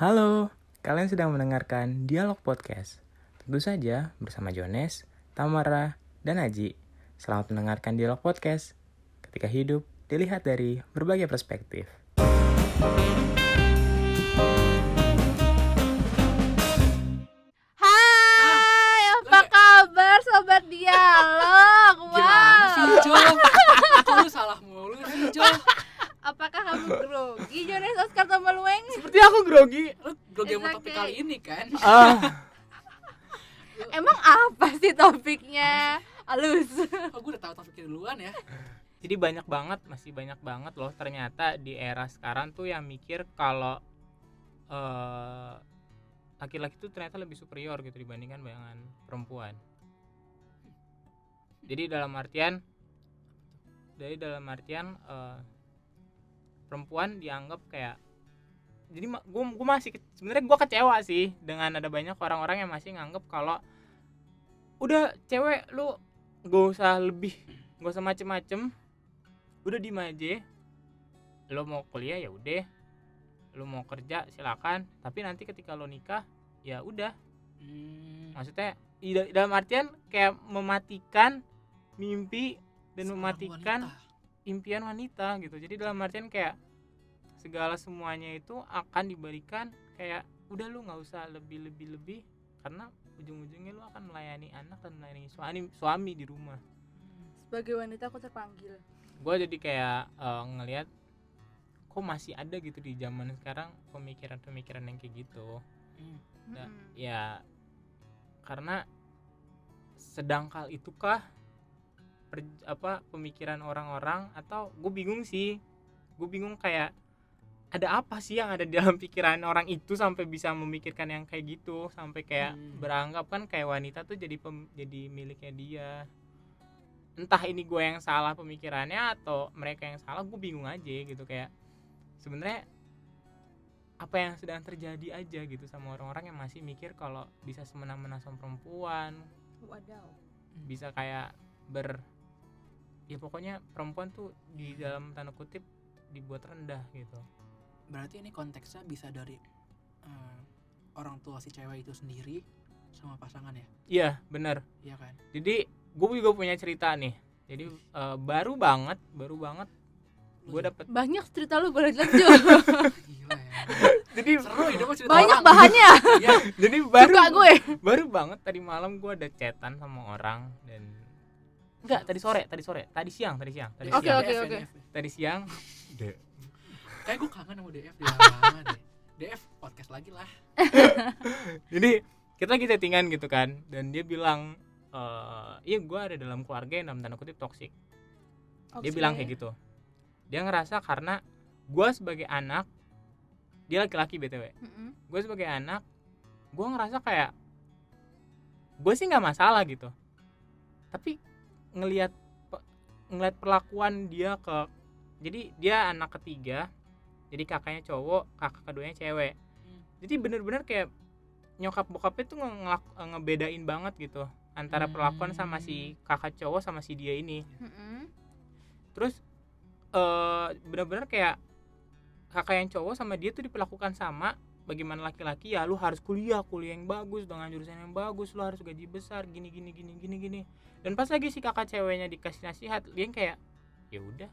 Halo, kalian sedang mendengarkan Dialog Podcast. Tentu saja bersama Jones, Tamara, dan Aji. Selamat mendengarkan Dialog Podcast. Ketika hidup dilihat dari berbagai perspektif. Kamu grogi Jones Oscar Tombalueng? Seperti aku grogi. Lu grogi sama topik kali ini kan? Ah, Emang apa sih topiknya? Halus. Oh gue udah tahu topiknya duluan ya jadi banyak banget, masih banyak banget loh ternyata di era sekarang tuh yang mikir kalau eh, laki-laki tuh ternyata lebih superior gitu dibandingkan dengan perempuan. Jadi dalam artian, dari dalam artian eh, perempuan dianggap kayak jadi gue gue masih sebenarnya gue kecewa sih dengan ada banyak orang-orang yang masih nganggep kalau udah cewek lu gak usah lebih gak usah macem-macem udah di aja. Lo mau kuliah ya udah. Lo mau kerja silakan. Tapi nanti ketika lo nikah ya udah. Hmm, maksudnya dalam artian kayak mematikan mimpi dan seorang mematikan wanita. Impian wanita gitu jadi dalam artian kayak segala semuanya itu akan diberikan kayak udah lu nggak usah lebih lebih lebih karena ujung-ujungnya lu akan melayani anak dan melayani suami suami di rumah Sebagai wanita aku terpanggil. gue jadi kayak eh, ngelihat kok masih ada gitu di zaman sekarang pemikiran-pemikiran yang kayak gitu Hmm. Nah, Mm-mm. ya karena sedangkal itukah per, apa pemikiran orang-orang atau gue bingung sih. Gue bingung kayak ada apa sih yang ada di dalam pikiran orang itu sampai bisa memikirkan yang kayak gitu? Sampai kayak Hmm. beranggapan kan kayak wanita tuh jadi pem, jadi miliknya dia. Entah ini gue yang salah pemikirannya atau mereka yang salah gue bingung aja gitu. Kayak sebenarnya apa yang sedang terjadi aja gitu sama orang-orang yang masih mikir kalau bisa semena-mena sama perempuan. Wadaw. bisa kayak ber ya pokoknya perempuan tuh di dalam tanda kutip dibuat rendah gitu Berarti ini konteksnya bisa dari eh, orang tua si cewek itu sendiri sama pasangan ya? iya bener Iya kan? jadi gue juga punya cerita nih jadi eh, baru banget baru banget gue dapet Banyak cerita lu boleh lanjut. Gila ya jadi Seru cerita Banyak orang. bahannya. Iya jadi baru Suka gue. baru banget tadi malam gue ada chatan sama orang dan enggak tadi sore tadi sore. Tadi siang tadi siang tadi Oke, siang. oke, oke. DF. tadi siang. Kayak gue kangen sama DF di lama deh DF podcast lagi lah. Jadi kita lagi chattingan gitu kan dan dia bilang eh iya gue ada dalam keluarga yang dalam tanda kutip toksik dia bilang kayak gitu. Dia ngerasa karena gue sebagai anak dia laki-laki btw Mm-mm. gue sebagai anak gue ngerasa kayak gue sih nggak masalah gitu. Tapi ngelihat ngelihat perlakuan dia ke jadi dia anak ketiga jadi kakaknya cowok kakak keduanya cewek Hmm. jadi bener-bener kayak nyokap bokapnya tuh nge- ngelak- ngebedain banget gitu antara perlakuan sama si kakak cowok sama si dia ini Mm-mm. terus eh benar-benar kayak kakak yang cowok sama dia tuh diperlakukan sama bagaimana laki-laki ya lu harus kuliah kuliah yang bagus dengan jurusan yang bagus lu harus gaji besar gini gini gini gini gini dan pas lagi si kakak ceweknya dikasih nasihat dia yang kayak ya udah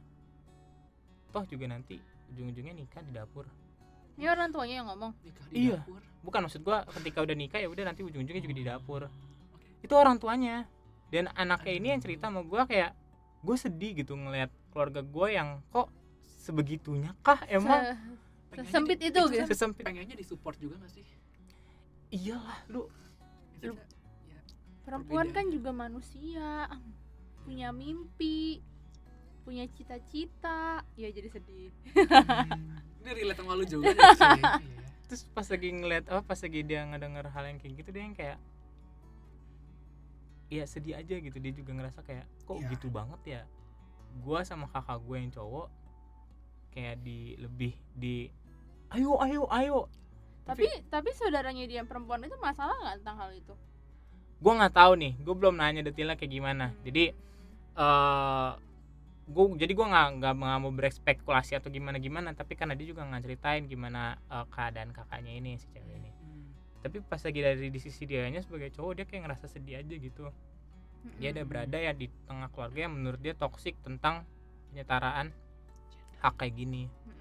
toh juga nanti ujung-ujungnya nikah di dapur Ini orang tuanya yang ngomong. Nikah di Iya. dapur bukan maksud gua ketika udah nikah ya udah nanti ujung-ujungnya juga di dapur Oke. itu orang tuanya dan anaknya ini yang cerita sama gua kayak gue sedih gitu ngelihat keluarga gue yang kok sebegitunya kah emang Se- Pengennya Sesempit di- itu gitu. sesempit pengennya disupport juga gak sih? iyalah lu Maksudnya, ya, Perempuan Berbeda. kan juga manusia. Punya mimpi. Punya cita-cita. Ya jadi sedih. ini relate sama lu juga sih. Iya. terus pas lagi ngeliat apa pas lagi dia ngedenger hal yang kayak gitu dia yang kayak ya sedih aja gitu dia juga ngerasa kayak kok Iya. gitu banget ya gua sama kakak gue yang cowok kayak di lebih di ayo ayo ayo Tapi tapi saudaranya dia yang perempuan itu masalah nggak tentang hal itu? gue nggak tahu nih gue belum nanya detailnya kayak gimana jadi eh gue jadi gue nggak nggak mau berespekulasi atau gimana gimana tapi karena dia juga nggak ceritain gimana eh, keadaan kakaknya ini si cewek ini Hmm. tapi pas lagi dari di sisi dianya sebagai cowok dia kayak ngerasa sedih aja gitu dia ada Mm-mm. berada ya di tengah keluarga yang menurut dia toksik tentang penyetaraan hak kayak gini Mm-mm.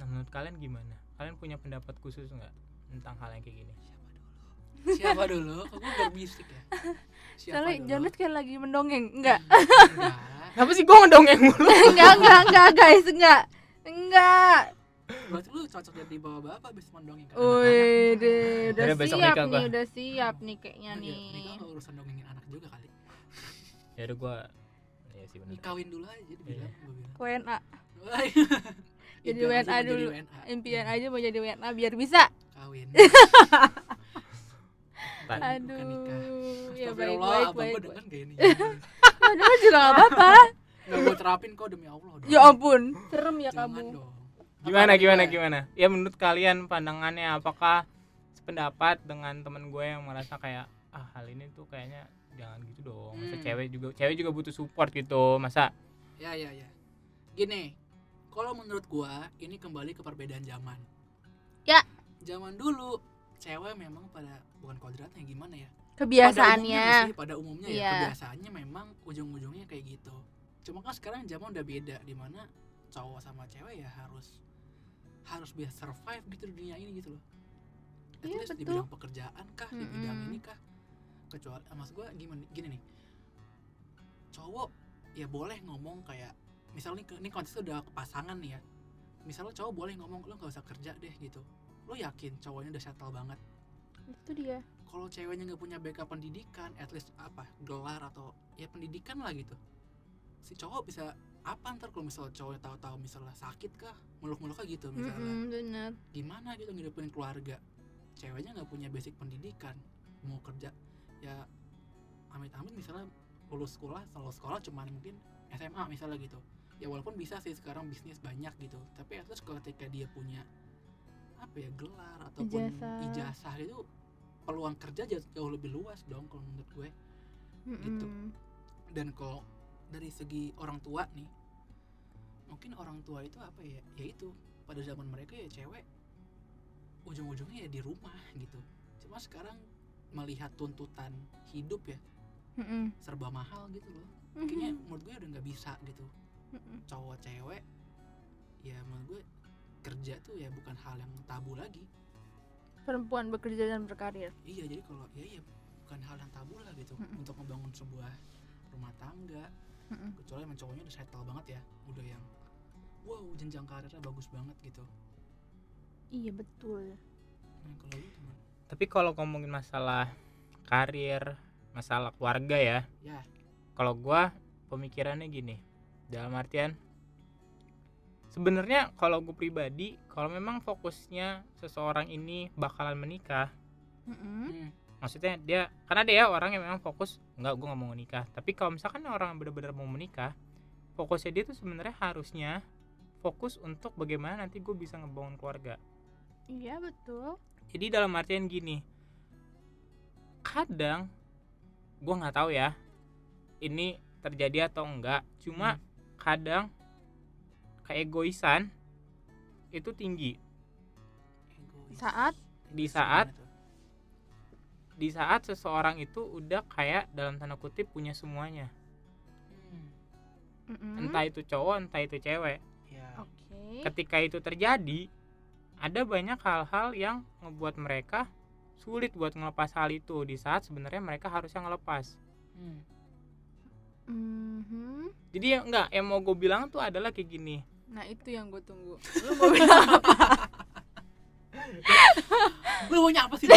Nah menurut kalian gimana kalian punya pendapat khusus nggak tentang hal yang kayak gini Siapa dulu? Kok gue berbisik ya? Siapa soalnya dulu? Janet kayak lagi mendongeng enggak Enggak. kenapa sih gue ngedongeng mulu enggak enggak enggak guys enggak enggak Berarti lu cocok jadi bapak-bapak bisa mendongeng kan Wih, deh, udah Yaudah, besok siap nikah nih, gua. udah siap nih kayaknya Iya, nih. nikah urusan dongengin anak juga kali. ya udah gue ya sih bener Nikawin dulu aja dibilang, Iya. gua bilang. WNA, Jadi impian WNA aja mau dulu. Jadi WNA. impian aja mau jadi WNA biar bisa. Kawin. Bukan nikah. Aduh, ya baik baik abang baik. denger gak ini? Padahal juga gak apa-apa. Gak gue terapin kok demi Allah dong. Ya ampun, serem ya Jangan kamu. dong. gimana Apa gimana gimana ya menurut kalian pandangannya apakah sependapat dengan temen gue yang merasa kayak ah hal ini tuh kayaknya jangan gitu dong masa Hmm. cewek juga cewek juga butuh support gitu masa Ya ya ya. Gini, kalau menurut gua ini kembali ke perbedaan zaman. Ya. Zaman dulu cewek memang pada bukan kodratnya gimana ya? Pada umumnya Kebiasaannya. sih? pada umumnya ya Iya. kebiasaannya memang ujung-ujungnya kayak gitu. Cuma kan sekarang zaman udah beda di mana cowok sama cewek ya harus harus bisa survive gitu di dunia ini gitu loh. At Iya, least di betul. bidang pekerjaan kah, di bidang ini kah? Kecuali maksud gua gimana gini nih. Cowok ya boleh ngomong kayak misalnya ini, konteksnya udah ke pasangan nih ya. Misalnya cowok boleh ngomong lo gak usah kerja deh gitu. Lo yakin cowoknya udah settle banget Itu dia. kalau ceweknya nggak punya backup pendidikan at least apa gelar atau ya pendidikan lah gitu si cowok bisa apa ntar kalau misalnya cowoknya tahu-tahu misalnya sakit kah muluk-muluk kah gitu misalnya Mm-mm, bener. gimana gitu ngidupin keluarga ceweknya nggak punya basic pendidikan mau kerja ya amit-amit misalnya lulus sekolah kalau sekolah cuman mungkin SMA misalnya gitu ya walaupun bisa sih sekarang bisnis banyak gitu tapi at least kalau ketika dia punya apa ya gelar ataupun Ijazah. ijazah itu peluang kerja jauh, lebih luas dong kalau menurut gue Gitu. Mm-mm. dan kalau dari segi orang tua nih mungkin orang tua itu apa ya ya itu pada zaman mereka ya cewek ujung-ujungnya ya di rumah gitu cuma sekarang melihat tuntutan hidup ya Mm-mm. serba mahal gitu loh Mm-hmm. kayaknya menurut gue udah nggak bisa gitu Mm-mm. cowok cewek ya menurut gue kerja tuh ya bukan hal yang tabu lagi Perempuan bekerja dan berkarir. iya jadi kalau ya ya bukan hal yang tabu lah gitu Mm-mm. untuk membangun sebuah rumah tangga Mm-mm. kecuali emang cowoknya udah settle banget ya udah yang wow jenjang karirnya bagus banget gitu Iya betul. nah kalau lu gimana tapi kalau ngomongin masalah karir masalah keluarga ya ya kalau gua pemikirannya gini dalam artian sebenarnya kalau gue pribadi kalau memang fokusnya seseorang ini bakalan menikah Mm-mm. hmm. maksudnya dia karena dia orang yang memang fokus enggak gue nggak mau nikah tapi kalau misalkan orang yang benar-benar mau menikah fokusnya dia tuh sebenarnya harusnya fokus untuk bagaimana nanti gue bisa ngebangun keluarga Iya betul. jadi dalam artian gini kadang gue nggak tahu ya ini terjadi atau enggak cuma Hmm. Kadang keegoisan itu tinggi Egois. Saat di saat di saat seseorang itu udah kayak dalam tanda kutip punya semuanya Hmm. Entah itu cowok entah itu cewek ya Oke. ketika itu terjadi ada banyak hal-hal yang ngebuat mereka sulit buat ngelepas hal itu di saat sebenarnya mereka harusnya ngelepas Hmm. Mhm. Jadi enggak yang mau gue bilang tuh adalah kayak gini Nah itu yang gue tunggu. Lu mau bilang apa? lu mau nyapa sih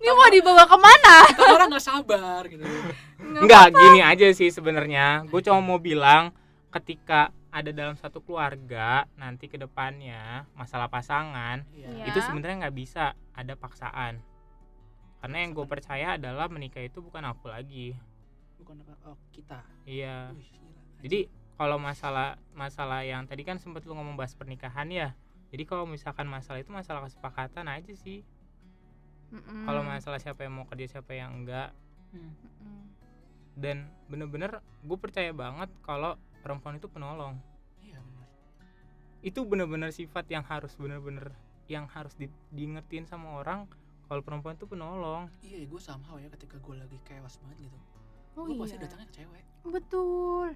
Ini mau dibawa ke mana? kita orang nggak sabar gitu enggak gini aja sih sebenarnya gue cuma mau bilang ketika ada dalam satu keluarga nanti ke depannya masalah pasangan Iya. itu Ya. sebenarnya nggak bisa ada paksaan karena yang gue percaya adalah menikah itu bukan aku lagi bukan apa oh, kita. Iya. Wih, gila. jadi kalau masalah masalah yang tadi kan sempat lu ngomong bahas pernikahan ya. Jadi kalau misalkan masalah itu masalah kesepakatan aja sih. Kalau masalah siapa yang mau kerja siapa yang enggak. Hmm. Mm-mm. dan bener-bener gue percaya banget kalau perempuan itu penolong. Iya benar itu bener-bener sifat yang harus bener-bener yang harus di, diingetin sama orang kalau perempuan itu penolong. Iya gue somehow ya ketika gue lagi chaos banget gitu oh gue pasti iya. datangnya ke cewek. Betul.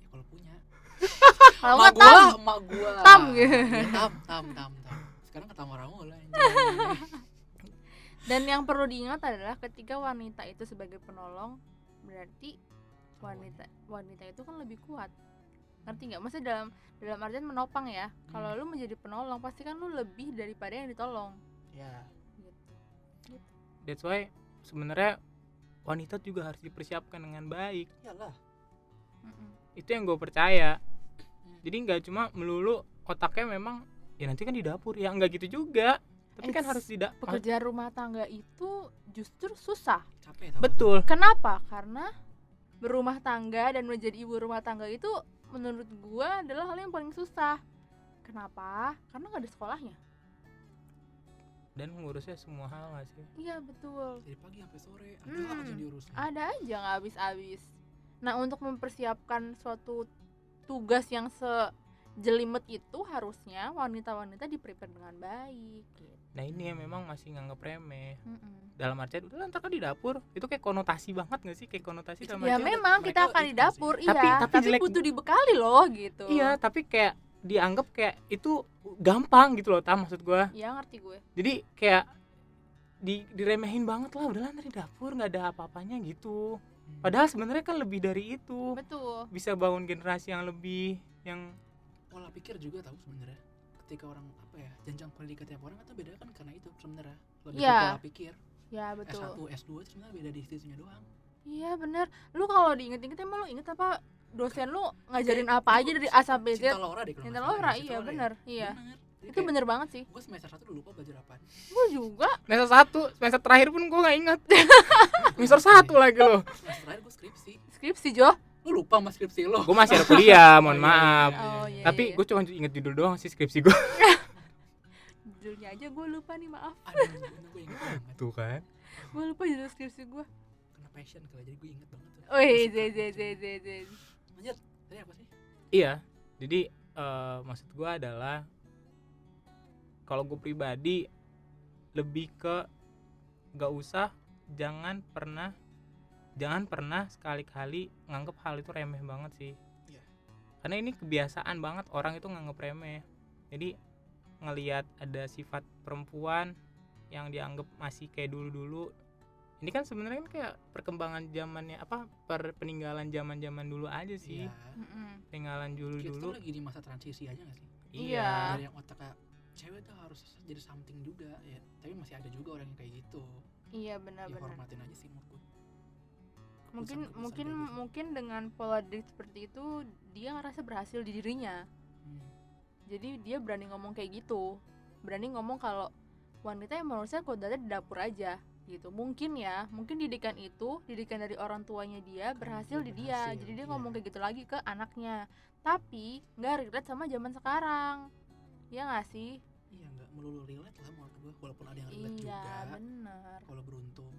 Ya kalau punya. Kalau mak gua tam. mak gua. Tam, gitu. Iya, tam tam tam tam. Sekarang kata orang mulu anjing. dan yang perlu diingat adalah ketika wanita itu sebagai penolong berarti wanita wanita. itu kan lebih kuat. Ngerti nggak? Maksudnya dalam dalam artian menopang ya. Kalau Hmm. lu menjadi penolong pasti kan lu lebih daripada yang ditolong. Ya gitu. That's why sebenarnya wanita juga harus dipersiapkan dengan baik. Iyalah. Itu yang gue percaya. Hmm. jadi nggak cuma melulu otaknya memang ya nanti kan di dapur. Ya nggak gitu juga. Tapi kan harus tidak pekerjaan rumah tangga itu justru susah. Capek betul. Kenapa? Karena berumah tangga dan menjadi ibu rumah tangga itu menurut gua adalah hal yang paling susah. Kenapa? Karena nggak ada sekolahnya dan mengurusnya semua hal nggak sih? Iya betul. Dari pagi sampai sore ada Hmm. aja diurus ada aja nggak habis-habis. Nah untuk mempersiapkan suatu tugas yang sejelimet itu harusnya wanita-wanita di prepare dengan baik gitu. nah ini yang memang masih nganggep remeh. Mm-mm. dalam artian udah ntar kan di dapur. Itu kayak konotasi banget gak sih? Kayak konotasi Itu dalam ya memang kita akan di dapur Tapi- iya. tapi tapi, jelek- butuh dibekali loh gitu. Iya tapi kayak dianggap kayak itu gampang gitu loh tam maksud gua. Ya ngerti gue. Jadi kayak di diremehin banget lah udahlah ntar di dapur nggak ada apa-apanya gitu. Hmm. padahal sebenarnya kan lebih dari itu. Betul. Bisa bangun generasi yang lebih yang pola pikir juga tahu sebenarnya. Ketika orang apa ya jenjang pendidikan tiap orang itu beda kan karena itu sebenarnya. Lebih ke Iya. pola pikir. Ya betul. S1 S2 itu sebenarnya beda di situnya doang. Iya bener. Lu kalau diinget-inget emang lu inget apa dosen lu ngajarin Kayak apa aja dari A sampai Z? Cinta Laura deh kalau Cinta Laura ya, iya ya. bener Iya. Itu kayak bener banget sih. gue semester satu udah lupa belajar apa Gue juga. Semester satu semester terakhir pun gue nggak ingat. Semester satu lagi loh. Semester terakhir gue skripsi. Skripsi Jo? Lu lupa sama skripsi lo. Gue masih ada kuliah mohon Oh, iya, maaf. Iya, Oh iya. iya tapi iya. gue cuma inget judul doang sih skripsi gue Judulnya aja gue lupa nih maaf. Aduh gue inget banget. Tuh kan. Gue lupa judul skripsi gue kena passion kali jadi gue inget banget Wih Terus Z apa Z Z tuh? Z Z lanjut. Tadi apa sih? Iya. Jadi eh, maksud gue adalah kalau gue pribadi lebih ke gak usah jangan pernah jangan pernah sekali-kali nganggep hal itu remeh banget sih. Iya. karena ini kebiasaan banget orang itu nganggep remeh. Jadi ngelihat ada sifat perempuan yang dianggap masih kayak dulu-dulu ini kan sebenarnya kan kayak perkembangan zamannya apa per peninggalan zaman-zaman dulu aja sih. Mm-mm. peninggalan kita dulu-dulu tuh lagi di masa transisi aja gak sih? Iya. dari yang otaknya cewek tuh harus jadi something juga. Ya tapi masih ada juga orang yang kayak gitu. Iya ya benar-benar. Hormatin aja sih menurutku Mungkin mungkin gitu. mungkin dengan pola diri seperti itu dia ngerasa berhasil di dirinya. Hmm. jadi dia berani ngomong kayak gitu. Berani ngomong kalau wanita yang menurutnya kodratnya di dapur aja gitu. Mungkin ya mungkin didikan itu didikan dari orang tuanya dia berhasil dia di dia. berhasil, jadi dia iya. ngomong kayak gitu lagi ke anaknya. Tapi nggak relate sama zaman sekarang. Ya nggak sih? Iya nggak melulu relate lah menurut gue walaupun ada yang relate iya juga. benar kalau beruntung.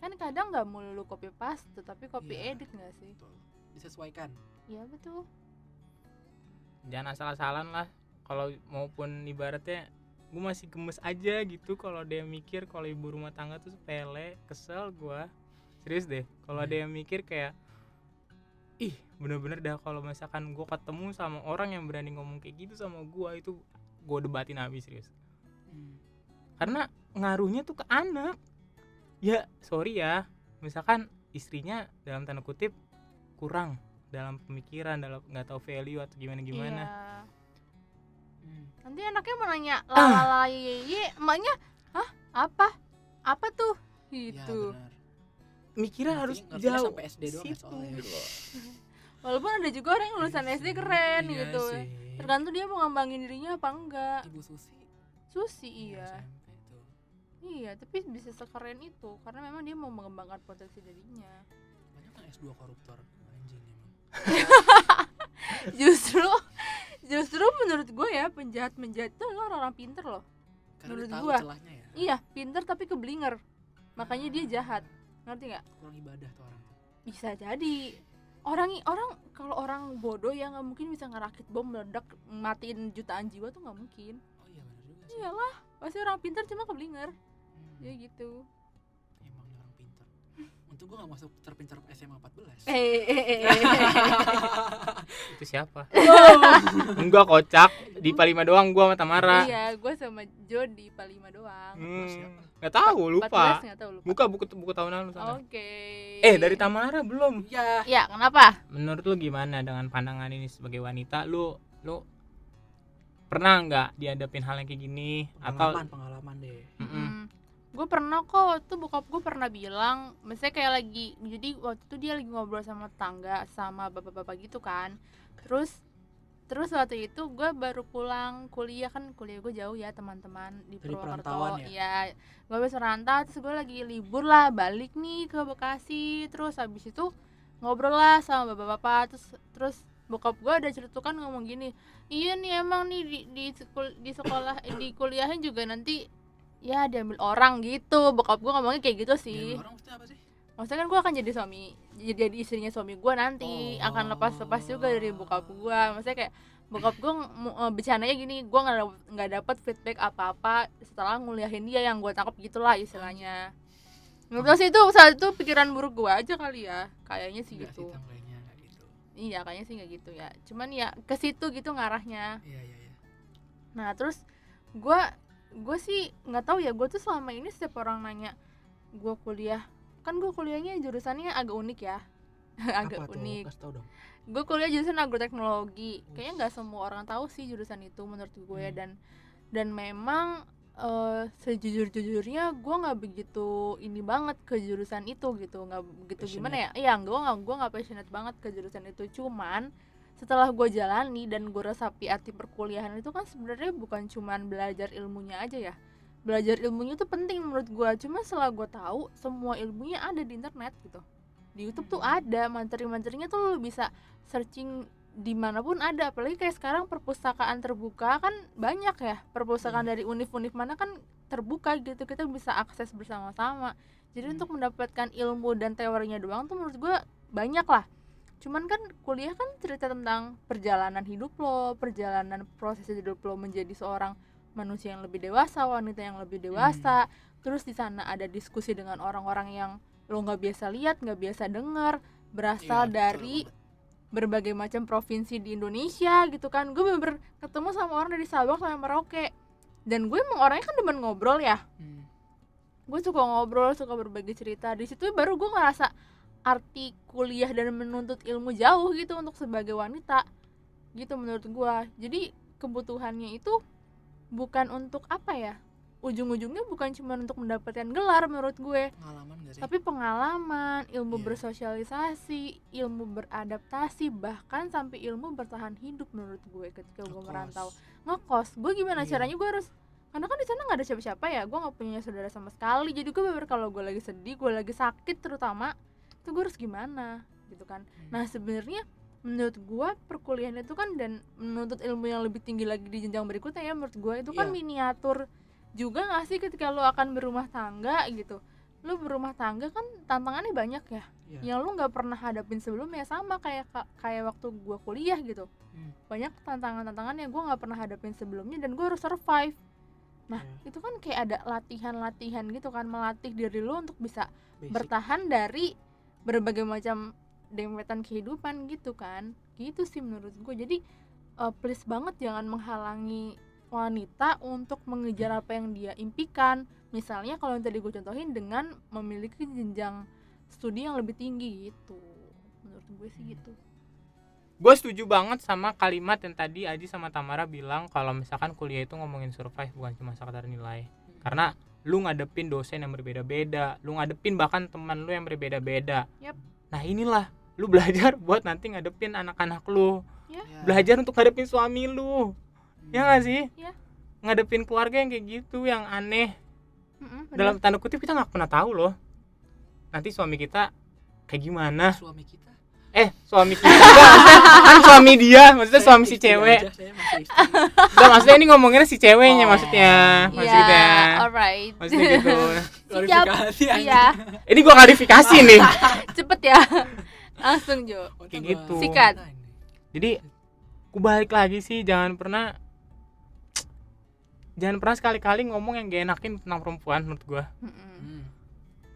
Kan kadang nggak melulu copy paste tapi copy Iya. edit nggak sih? betul. Disesuaikan. Iya betul. Jangan asal-asalan lah. Kalau maupun ibaratnya gue masih gemes aja gitu kalau dia mikir kalau ibu rumah tangga tuh sepele kesel gue serius deh kalau ada Hmm. yang mikir kayak ih bener-bener dah kalau misalkan gue ketemu sama orang yang berani ngomong kayak gitu sama gue itu gue debatin habis serius Hmm. karena ngaruhnya tuh ke anak ya sorry ya misalkan istrinya dalam tanda kutip kurang dalam pemikiran dalam nggak tahu value atau gimana gimana Iya. Nanti anaknya mau nanya Ah. lalala ye emaknya hah? Apa? Apa tuh? Ya gitu. benar. Mikirnya harus ngertinya jauh. sampai SD doang ya situ. soalnya. gitu loh. walaupun ada juga orang yang lulusan SD keren Iya gitu sih. tergantung dia mau ngembangin dirinya apa enggak. Ibu susi. Susi iya, iya. iya tapi bisa sekeren itu karena memang dia mau mengembangkan potensi dirinya. Banyak kan S2 koruptor anjing emang. Justru justru menurut gue ya penjahat penjahat itu adalah orang-orang pinter loh. Karena Menurut celahnya ya. Iya pinter tapi keblinger. Makanya dia jahat. Ngerti nggak? Kurang ibadah tuh orang. Bisa jadi. Orang orang kalau orang bodoh ya nggak mungkin bisa ngerakit bom meledak matiin jutaan jiwa tuh nggak mungkin. Oh iya benar juga sih. Iyalah pasti orang pintar cuma keblinger. Hmm, ya gitu untuk gua gak masuk terpintar SMA 14 eh eh, eh, eh, eh. itu siapa? Enggak kocak. Di Palima doang gua sama Tamara. Iya gue sama Jo di Palima doang. Hmm, nggak tahu lupa. 14 nggak tahu lupa. Buka buku buku tahunan lu sana. Oke. Eh dari Tamara belum? Iya. Ya kenapa? Menurut lu gimana dengan pandangan ini sebagai wanita? Lu lu pernah nggak dihadapin hal yang kayak gini? Atau pengalaman pengalaman deh. Mm-mm. Gue pernah kok tuh bokap gue pernah bilang misalnya kayak lagi jadi waktu itu dia lagi ngobrol sama tetangga sama bapak-bapak gitu kan. Terus terus waktu itu gue baru pulang kuliah kan kuliah gue jauh ya teman-teman di Dari Purwokerto. ya? ya gue habis merantau terus gue lagi libur lah balik nih ke Bekasi. Terus habis itu ngobrol lah sama bapak-bapak terus terus bokap gue ada ceritukan ngomong gini iya nih emang nih di di, di sekolah eh, di kuliahnya juga nanti ya diambil orang gitu. Bokap gue ngomongnya kayak gitu sih. Diambil orang maksudnya apa sih? Maksudnya kan gue akan jadi suami jadi, jadi istrinya suami gue nanti. Oh. akan lepas lepas juga dari bokap gue maksudnya kayak bokap gue bercandanya gini gue nggak nggak dapat feedback apa apa setelah nguliahin dia yang gue tangkap gitulah istilahnya. Tahu sih itu saat itu pikiran buruk gue aja kali ya. Kayaknya sih Enggak sih gitu. nggak gitu. Iya kayaknya sih nggak gitu ya. Cuman ya ke situ gitu ngarahnya. Iya iya iya. Nah terus gue gue sih nggak tahu ya gue tuh selama ini setiap orang nanya gue kuliah? Kan gue kuliahnya jurusannya agak unik ya. Agak apa unik. Gue kuliah jurusan agroteknologi. Kayaknya nggak semua orang tahu sih jurusan itu menurut gue Hmm. dan dan memang eh, sejujur jujurnya gue nggak begitu ini banget ke jurusan itu gitu. Nggak begitu gimana ya? Iya gue nggak gue nggak passionate banget ke jurusan itu. Cuman setelah gue jalani dan gue resapi arti perkuliahan itu kan sebenarnya bukan cuman belajar ilmunya aja ya. Belajar ilmunya tuh penting menurut gue cuma setelah gue tahu semua ilmunya ada di internet gitu. Di YouTube tuh ada materi-materinya tuh lu bisa searching di mana pun ada. Apalagi kayak sekarang perpustakaan terbuka kan banyak ya. Perpustakaan dari univ-univ mana kan terbuka gitu. Kita bisa akses bersama-sama. Jadi Hmm. untuk mendapatkan ilmu dan teorinya doang tuh menurut gue banyak lah cuman kan kuliah kan cerita tentang perjalanan hidup lo perjalanan proses hidup lo menjadi seorang manusia yang lebih dewasa wanita yang lebih dewasa. Terus di sana ada diskusi dengan orang-orang yang lo nggak biasa lihat nggak biasa dengar berasal Iya, dari berbagai macam provinsi di Indonesia gitu kan. Gue bener ketemu sama orang dari Sabang sampai Merauke. Dan gue emang orangnya kan demen ngobrol ya. Hmm. gue suka ngobrol suka berbagi cerita. Di situ baru gue ngerasa arti kuliah dan menuntut ilmu jauh gitu untuk sebagai wanita gitu menurut gue jadi kebutuhannya itu bukan untuk apa ya? Ujung-ujungnya bukan cuma untuk mendapatkan gelar menurut gue. Pengalaman gak sih? Tapi pengalaman ilmu Iya. bersosialisasi ilmu beradaptasi bahkan sampai ilmu bertahan hidup menurut gue ketika gue merantau. Ngekos. Gue gimana Iya. caranya gue harus karena kan di sana nggak ada siapa-siapa ya. Gue nggak punya saudara sama sekali. Jadi gue bener kalau gue lagi sedih gue lagi sakit terutama itu gue harus gimana gitu kan Hmm. nah sebenarnya menurut gue perkuliahan itu kan dan menuntut ilmu yang lebih tinggi lagi di jenjang berikutnya ya menurut gue itu kan Iya. miniatur juga gak sih ketika lo akan berumah tangga gitu lo berumah tangga kan tantangannya banyak ya Iya. yang lo nggak pernah hadapin sebelumnya sama kayak kayak waktu gue kuliah gitu Hmm. banyak tantangan-tantangan yang gue nggak pernah hadapin sebelumnya dan gue harus survive nah Iya. itu kan kayak ada latihan-latihan gitu kan melatih diri lo untuk bisa Basic. bertahan dari berbagai macam dempetan kehidupan gitu kan. Gitu sih menurut gue jadi eh, please banget jangan menghalangi wanita untuk mengejar apa yang dia impikan. Misalnya kalau yang tadi gue contohin dengan memiliki jenjang studi yang lebih tinggi gitu. Menurut gue sih gitu. Gue setuju banget sama kalimat yang tadi Aji sama Tamara bilang kalau misalkan kuliah itu ngomongin survive bukan cuma sekedar nilai. Karena lu ngadepin dosen yang berbeda-beda lu ngadepin bahkan teman lu yang berbeda-beda Yap. nah inilah lu belajar buat nanti ngadepin anak-anak lu Ya. belajar untuk ngadepin suami lu Hmm. ya nggak sih Iya. ngadepin keluarga yang kayak gitu yang aneh Mm-mm, bener. dalam tanda kutip kita nggak pernah tahu loh nanti suami kita kayak gimana suami kita eh suami kita kan suami dia maksudnya Saya suami si cewek. Enggak, maksudnya ini ngomonginnya si ceweknya Oh. maksudnya Iya, maksudnya alright maksudnya gitu Klarifikasi aja. iya ini gua klarifikasi nih cepet ya langsung Jo Kayak gitu. Sikat. jadi ku balik lagi sih jangan pernah jangan pernah sekali-kali ngomong yang gak enakin tentang perempuan menurut gua Mm-mm. Hmm.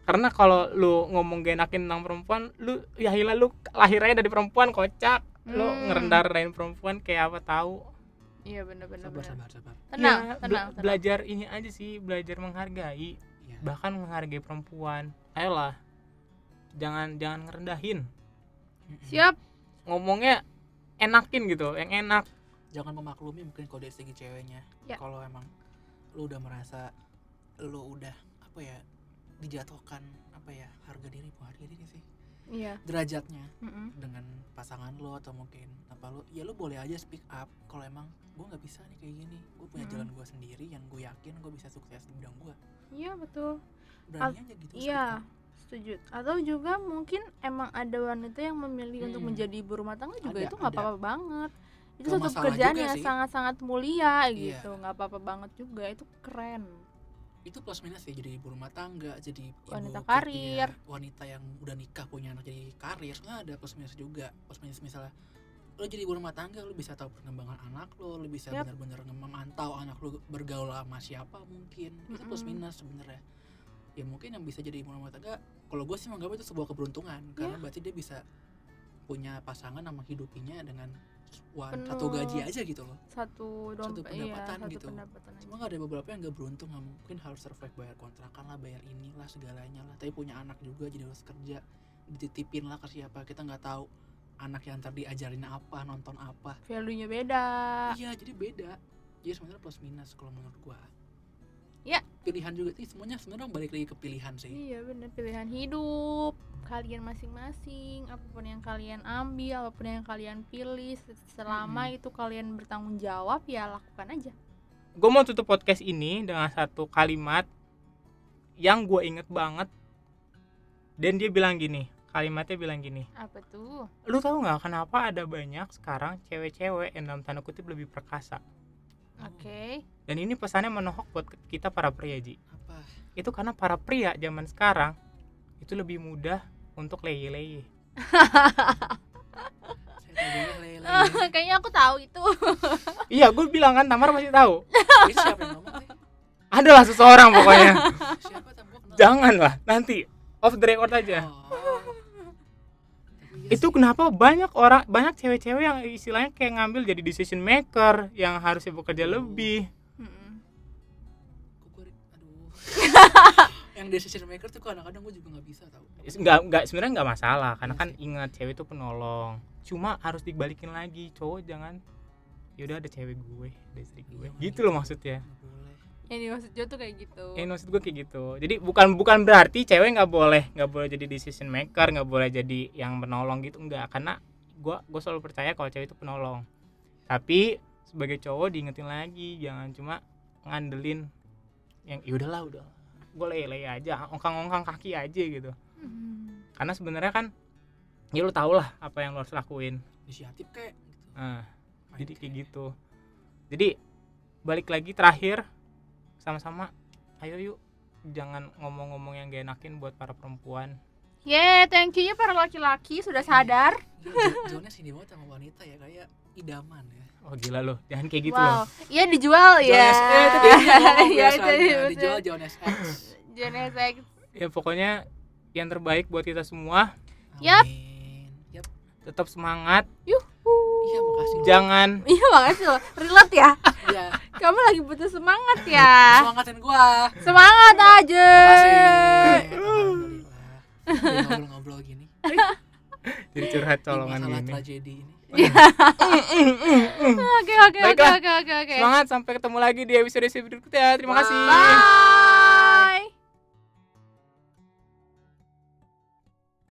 Karena kalau lu ngomong gak enakin tentang perempuan lu ya hilah lu lahirnya dari perempuan kocak lu Hmm. ngerendahin perempuan kayak apa tahu iya bener-bener Sabar, bener. sabar, sabar. tenang Ya, tenang, tenang. belajar ini aja sih belajar menghargai Iya. bahkan menghargai perempuan ayolah jangan jangan ngerendahin siap ngomongnya enakin gitu yang enak Jangan memaklumi mungkin kalau dari segi ceweknya. Ya. Kalau emang lu udah merasa lu udah ya dijatuhkan apa ya harga diri bukan harga diri sih. Iya. Derajatnya Mm-mm. dengan pasangan lo atau mungkin apa lo ya lo boleh aja speak up kalau emang gue nggak bisa nih kayak gini. Gue punya Mm. jalan gue sendiri yang gue yakin gue bisa sukses di bidang gue iya betul. Berani aja gitu iya setuju. Atau juga mungkin emang ada wanita yang memilih untuk Hmm. menjadi ibu rumah tangga juga Ada, itu nggak apa-apa banget. Itu masalah pekerjaan yang sangat-sangat mulia Iya. gitu nggak apa-apa banget juga. Itu keren itu plus minus ya jadi ibu rumah tangga jadi ibu Wanita ke- karir. iya, wanita yang udah nikah punya anak jadi karir. Sebenarnya ada plus minus juga. Plus minus misalnya lo jadi ibu rumah tangga lo bisa tahu perkembangan anak lo lo bisa Yap. benar-benar memantau anak lo bergaul sama siapa mungkin. Itu plus minus sebenarnya. Ya mungkin yang bisa jadi ibu rumah tangga kalau gue sih menganggap itu sebuah keberuntungan. Karena berarti dia bisa punya pasangan sama hidupinya dengan satu Penuh. gaji aja gitu loh. Satu dompet iya pendapatan satu gitu. pendapatan aja. cuma ada beberapa yang gak beruntung nggak mungkin harus survive bayar kontrakan lah bayar inilah segalanya lah. Tapi punya anak juga jadi harus kerja dititipin lah ke siapa kita nggak tahu anak yang ntar diajarin apa nonton apa. Value nya beda. Iya jadi beda. Jadi sebenarnya plus minus kalau menurut gua. Ya. pilihan juga sih semuanya sebenarnya balik lagi ke pilihan sih. Iya bener. Pilihan hidup kalian masing-masing apa pun yang kalian ambil apa pun yang kalian pilih se- selama itu kalian bertanggung jawab ya lakukan aja. Gue mau tutup podcast ini dengan satu kalimat yang gue inget banget. Dan dia bilang gini kalimatnya bilang gini. Apa tuh? Lu tahu nggak kenapa ada banyak sekarang cewek-cewek yang dalam tanda kutip lebih perkasa? Oke. Dan ini pesannya menohok buat kita para pria ji. Apa? Itu karena para pria zaman sekarang itu lebih mudah untuk leye-leye tadinya lele. Kayaknya aku tahu itu. Iya gue bilang kan Tamar masih tahu. Ini siapa yang ngomong sih? Adalah seseorang pokoknya. Siapa kenal. Janganlah nanti off the record aja. Oh. Itu kenapa banyak orang banyak cewek-cewek yang istilahnya kayak ngambil jadi decision maker yang harusnya bekerja lebih yang decision maker tuh kadang-kadang gue juga nggak bisa tau nggak nggak sebenarnya nggak masalah karena kan ingat cewek itu penolong. Cuma harus dibalikin lagi cowok jangan yaudah ada cewek gue ada istri gue. Iya, gitu loh maksudnya. Yang dimaksud Jo tuh kayak gitu. Eh maksud gue kayak gitu. Jadi bukan bukan berarti cewek nggak boleh nggak boleh jadi decision maker, nggak boleh jadi yang menolong gitu enggak. Karena gue gue selalu percaya kalau cewek itu penolong. Tapi sebagai cowok diingetin lagi, jangan cuma ngandelin yang ya udahlah udah gue lele aja, ongkang-ongkang kaki aja gitu. Mm. Karena sebenarnya kan ya lu tau lah apa yang lo harus lakuin. inisiatif kayak gitu Nah, Main jadi kayak kayak. gitu. Jadi balik lagi terakhir sama-sama ayo yuk jangan ngomong-ngomong yang gak enakin buat para perempuan yeah thank you ya para laki-laki sudah sadar Gila, Jones ini banget sama wanita ya kayak idaman ya oh gila loh jangan kayak gitu wow loh iya dijual ya Jones eh, itu Iya, itu dijual. Jones X Jonas X ya pokoknya yang terbaik buat kita semua Yap. Amin. Yap. tetap semangat yuhu Iya makasih loh. jangan iya makasih loh relate ya Iya. kamu lagi butuh semangat ya Semangatin gua. semangat aja Makasih. Ngobrol-ngobrol gini. jadi curhat colongan masalah gini. tragedi ini. oke oke oke Baiklah. oke oke oke semangat sampai ketemu lagi di episode berikutnya. Terima kasih. Bye.